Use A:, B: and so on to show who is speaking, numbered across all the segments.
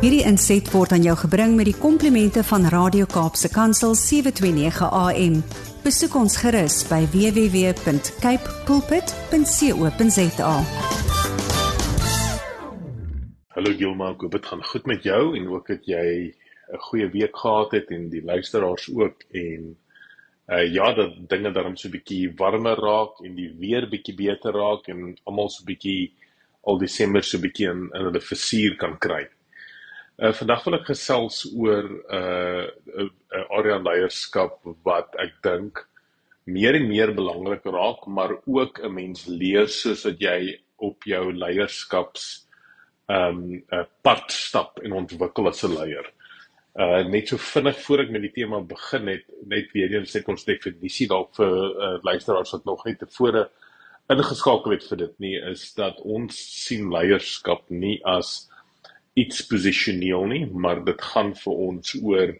A: Hierdie inset word aan jou gebring met die komplimente van Radio Kaapse Kansel 729 AM. Besoek ons gerus by www.cape pulpit.co.za.
B: Hallo Gilma, ek hoop dit gaan goed met jou en ook dat jy 'n goeie week gehad het en die luisteraars ook en uh ja, dat dinge daarom so 'n bietjie warmer raak en die weer bietjie beter raak en almal so 'n bietjie al Desember so 'n bietjie in in hulle versuur kan kry. Uh vandag wil ek gesels oor 'n uh, 'n uh, area leierskap wat ek dink meer en meer belangrik raak, maar ook 'n mens leer soos dat jy op jou leierskaps ehm um, uh, pad stap en ontwikkel as 'n leier. Uh net so vinnig voor ek met die tema begin het, net weer eens net ons definisie dalk vir uh, luisteraars wat nog nie tevore ingeskakel het vir dit nie, is dat ons sien leierskap nie as iets posisioneel nie, maar dit gaan vir ons oor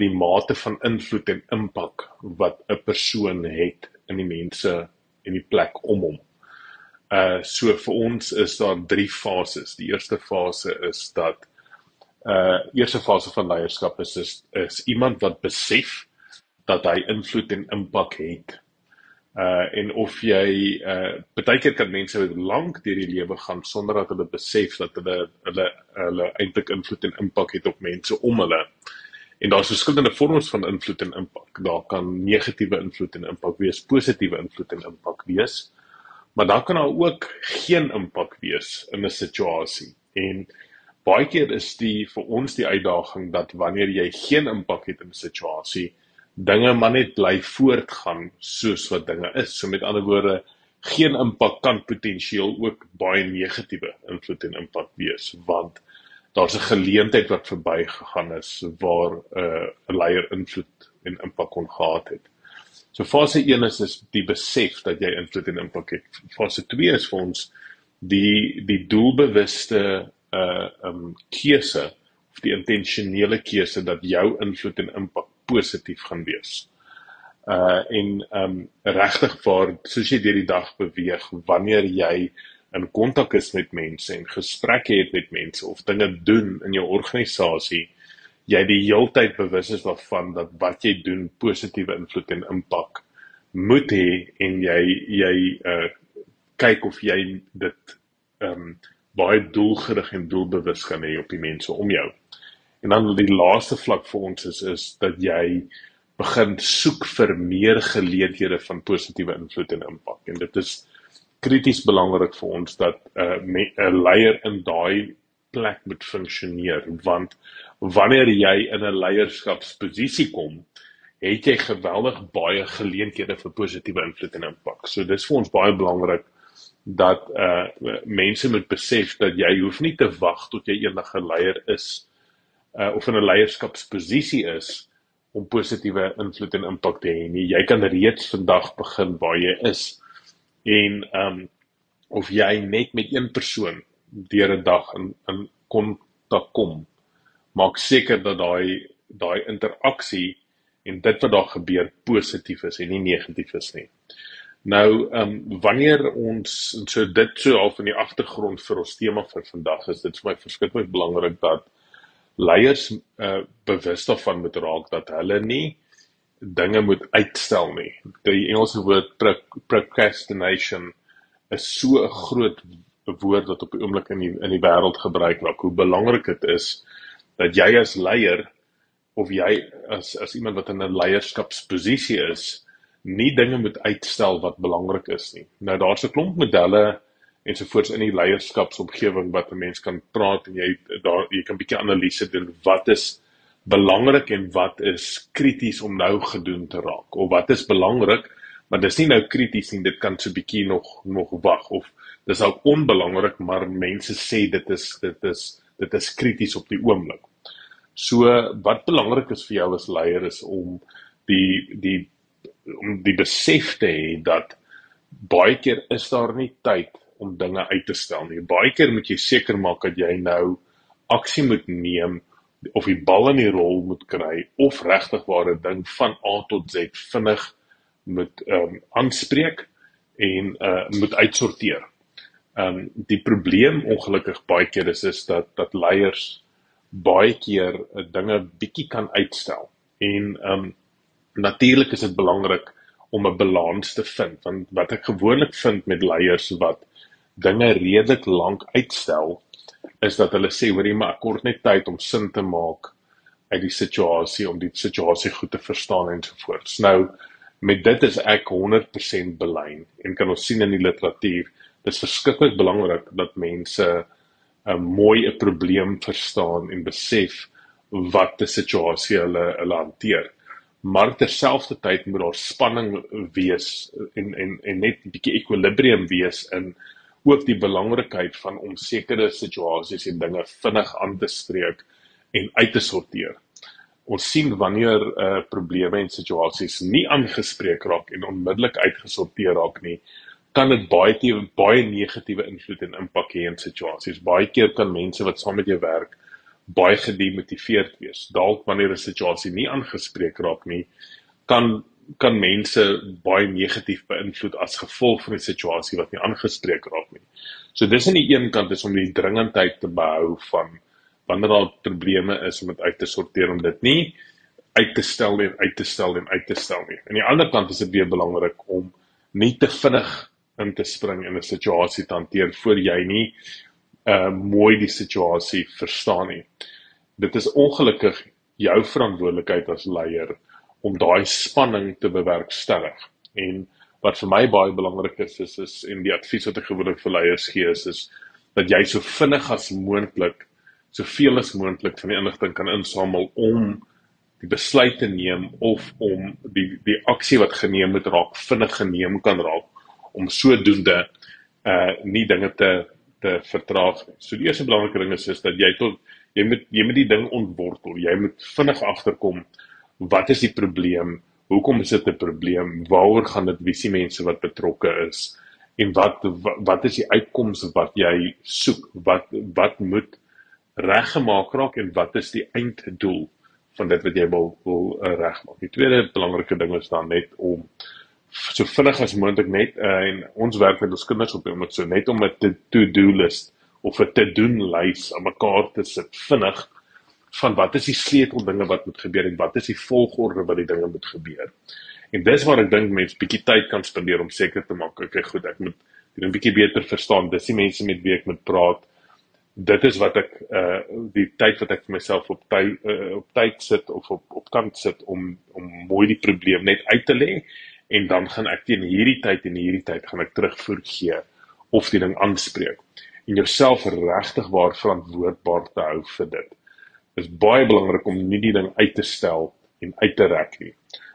B: die mate van invloed en impak wat 'n persoon het in die mense en die plek om hom. Uh so vir ons is daar drie fases. Die eerste fase is dat uh eerste fase van leierskap is is, is iemand wat besef dat hy invloed en impak het uh en of jy uh baie keer kan mense lank deur die lewe gaan sonder dat hulle besef dat hulle hulle hulle eintlik invloed en impak het op mense om hulle. En daar's verskillende vorms van invloed en impak. Daar kan negatiewe invloed en impak wees, positiewe invloed en impak wees. Maar dan kan daar ook geen impak wees in 'n situasie. En baie keer is die vir ons die uitdaging dat wanneer jy geen impak het in 'n situasie, dinge maar net bly voortgaan soos wat dinge is. So met ander woorde, geen impak kan potensieel ook baie negatiewe invloed en impak wees want daar's 'n geleentheid wat verbygegaan is waar 'n uh, leier invloed en impak kon gehad het. So fase 1 is is die besef dat jy invloed en impak het. Fase 2 is vir ons die die doelbewuste uh um keuse of die intentionele keuse dat jou invloed en impak positief gaan wees. Uh en um regtig vir soos jy deur die dag beweeg, wanneer jy in kontak is met mense en gesprekke het met mense of dinge doen in jou organisasie, jy die heeltyd bewus is daarvan dat wat jy doen positiewe invloed en impak moet hê en jy jy uh kyk of jy dit um baie doelgerig en doelbewus gaan hê op die mense om jou. En dan die laaste vlak vir ons is is dat jy begin soek vir meer geleenthede van positiewe invloed en impak. En dit is krities belangrik vir ons dat 'n uh, 'n leier in daai plek moet funksioneer want wanneer jy in 'n leierskapsposisie kom, het jy geweldig baie geleenthede vir positiewe invloed en impak. So dis vir ons baie belangrik dat uh mense moet besef dat jy hoef nie te wag tot jy enige leier is uh, of in 'n leierskapsposisie is om positiewe invloed en impak te hê nie. Jy kan reeds vandag begin waar jy is. En ehm um, of jy net met een persoon deur 'n dag in in kontak kom, maak seker dat daai daai interaksie en dit wat daar gebeur positief is en nie negatief is nie. Nou, ehm um, wanneer ons so dit so half in die agtergrond vir ons tema vir vandag is, dit vir my verskriklik belangrik dat leiers uh, bewus daarvan moet raak dat hulle nie dinge moet uitstel nie. Die Engelse woord procrastination is so 'n groot woord wat op die oomblik in die in die wêreld gebruik word. Hoe belangrik dit is dat jy as leier of jy as as iemand wat in 'n leierskapsposisie is, nie dinge moet uitstel wat belangrik is nie. Nou daar's 'n klomp modelle ensovoorts in die leierskapsomgewing wat 'n mens kan praat en jy daar jy kan bietjie analise doen wat is belangrik en wat is krities om nou gedoen te raak of wat is belangrik maar dis nie nou krities nie dit kan so bietjie nog nog wag of dis ook onbelangrik maar mense sê dit is dit is dit is krities op die oomblik. So wat belangrik is vir jou as leier is om die die om die besef te hê dat baie keer is daar nie tyd om dinge uit te stel nie. Baie keer moet jy seker maak dat jy nou aksie moet neem of die bal in die rol moet kry of regtig waar 'n ding van A tot Z vinnig moet ehm um, aanspreek en uh moet uitsorteer. Ehm um, die probleem ongelukkig baie keer is is dat dat leiers baie keer uh, dinge bietjie kan uitstel. En ehm um, natuurlik is dit belangrik om 'n balans te vind want wat ek gewoonlik vind met leiers wat dinge redelik lank uitstel is dat hulle sê hoorie maar ek kort net tyd om sin te maak uit die situasie om die situasie goed te verstaan en so voort. Nou met dit is ek 100% belyn en kan ons sien in die literatuur dis verskriklik belangrik dat mense 'n uh, mooi 'n probleem verstaan en besef wat die situasie hulle hulle hanteer maar terselfdertyd moet daar spanning wees en en en net 'n bietjie ekwilibrium wees in ook die belangrikheid van om sekere situasies en dinge vinnig aan te spreek en uit te sorteer. Ons sien wanneer 'n uh, probleme en situasies nie aangespreek raak en onmiddellik uitgesorteer raak nie, kan dit baie te, baie negatiewe invloed en impak hê in situasies. Baie keer kan mense wat saam met jou werk baie gedemotiveerd wees. Dalk wanneer 'n situasie nie aangespreek raak nie, kan kan mense baie negatief beïnvloed as gevolg van 'n situasie wat nie aangespreek raak nie. So dis aan die een kant is om die dringendheid te behou van wanneer daar probleme is om dit uit te sorteer om dit nie uit te stel en uit te stel en uit te stel nie. Aan die ander kant is dit baie belangrik om nie te vinnig in te spring in 'n situasie te hanteer voor jy nie uh mooi die situasie verstaan nie. Dit is ongelukkig jou verantwoordelikheid as leier om daai spanning te bewerkstellig. En wat vir my baie belangrik is is is en die advies wat ek gewoonlik vir leiers gee is is dat jy so vinnig as moontlik soveel as moontlik van die inligting kan insamel om die besluit te neem of om die die aksie wat geneem moet raak vinnig geneem kan raak om sodoende uh nie dinge te te vertraag nie. So die eerste belangrike ding is is dat jy tot jy moet jy moet die ding ontwortel. Jy moet vinnig agterkom wat is die probleem? Hoekom is dit 'n probleem? Waaroor gaan dit? Wie se mense wat betrokke is? En wat, wat is die uitkoms wat jy soek? Wat wat moet reggemaak raak en wat is die einddoel van dit wat jy wil wil uh, regmaak? Die tweede belangrike ding is dan net om so vinnig as moontlik net uh, en ons werk met ons kinders op om dit so net om 'n to-do list of 'n te-doen lys aan mekaar te sit vinnig van wat is die sleuteldinge wat moet gebeur en wat is die volgorde wat die dinge moet gebeur. En dis waar ek dink mense bietjie tyd kan spandeer om seker te maak, okay, goed, ek moet dit 'n bietjie beter verstaan. Dis die mense met wie ek moet praat. Dit is wat ek uh die tyd wat ek vir myself op tyd uh, op tyd sit of op op kant sit om om mooi die probleem net uit te lê en dan gaan ek teen hierdie tyd en hierdie tyd gaan ek terugvoer gee of die ding aanspreek en jouself regtig waar verantwoordbaar te hou vir dit. Dit is baie belangrik om nie die ding uit te stel en uit te rek nie.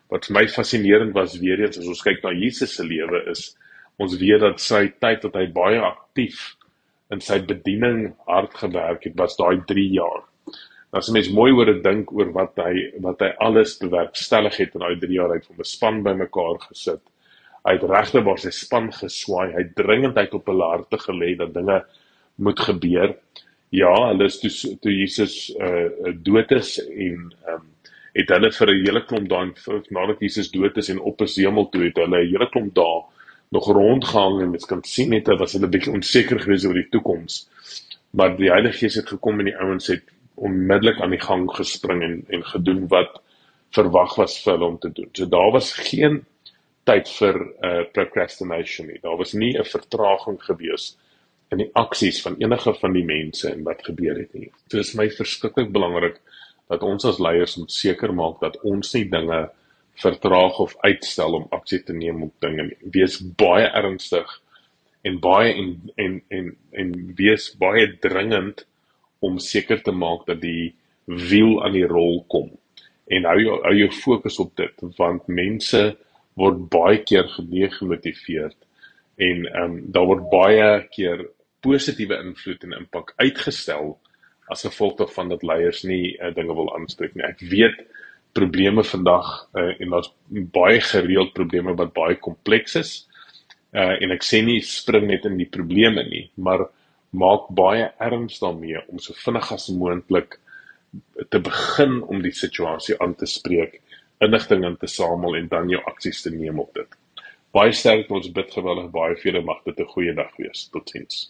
B: Wat vir my fascinerend was weer eens as ons kyk na Jesus se lewe is ons weet dat sy tyd dat hy baie aktief in sy bediening hard gewerk het was daai 3 jaar. As 'n mens mooi oor dit dink oor wat hy wat hy alles bewerkstellig het in daai 3 jaar uit van 'n span bymekaar gesit. Hy het regte waar sy span geswaai. Hy het dringendheid op hulle harte gelê dat dinge moet gebeur. Ja, hulle is toe toe Jesus uh dood is en ehm um, het hulle vir 'n hele klomp daai nadat Jesus dood is en op 'n hemel toe het hulle 'n hele klomp dae nog rondgehang en mens kan sien net dat hulle 'n bietjie onseker gewees oor die toekoms. Maar die Heilige Gees het gekom en die ouens het onmiddellik aan die gang gespring en en gedoen wat verwag was vir hulle om te doen. So daar was geen tyd vir uh procrastination nie. Daar was nie 'n vertraging gewees in die aksies van enige van die mense en wat gebeur het nie. Dit is my verskriklik belangrik dat ons as leiers moet seker maak dat ons nie dinge vertraag of uitstel om aksie te neem op dinge nie. Wees baie ernstig en baie en en en en wees baie dringend om seker te maak dat die wiel aan die rol kom. En hou jou hou jou fokus op dit want mense word baie keer gedemotiveerd en ehm um, daar word baie keer positiewe invloed en impak uitgestel as gevolg daarvan dat leiers nie uh, dinge wil aanspreek nie. Ek weet probleme vandag uh, en daar's baie gereeld probleme wat baie kompleks is. Uh en ek sê nie spring net in die probleme nie, maar maak baie erns daarmee om so vinnig as moontlik te begin om die situasie aan te spreek, inligting in te samel en dan jou aksies te neem op dit. Baie sterk ons bid gewillig baie vir julle mag dit 'n goeie dag wees. Totsiens.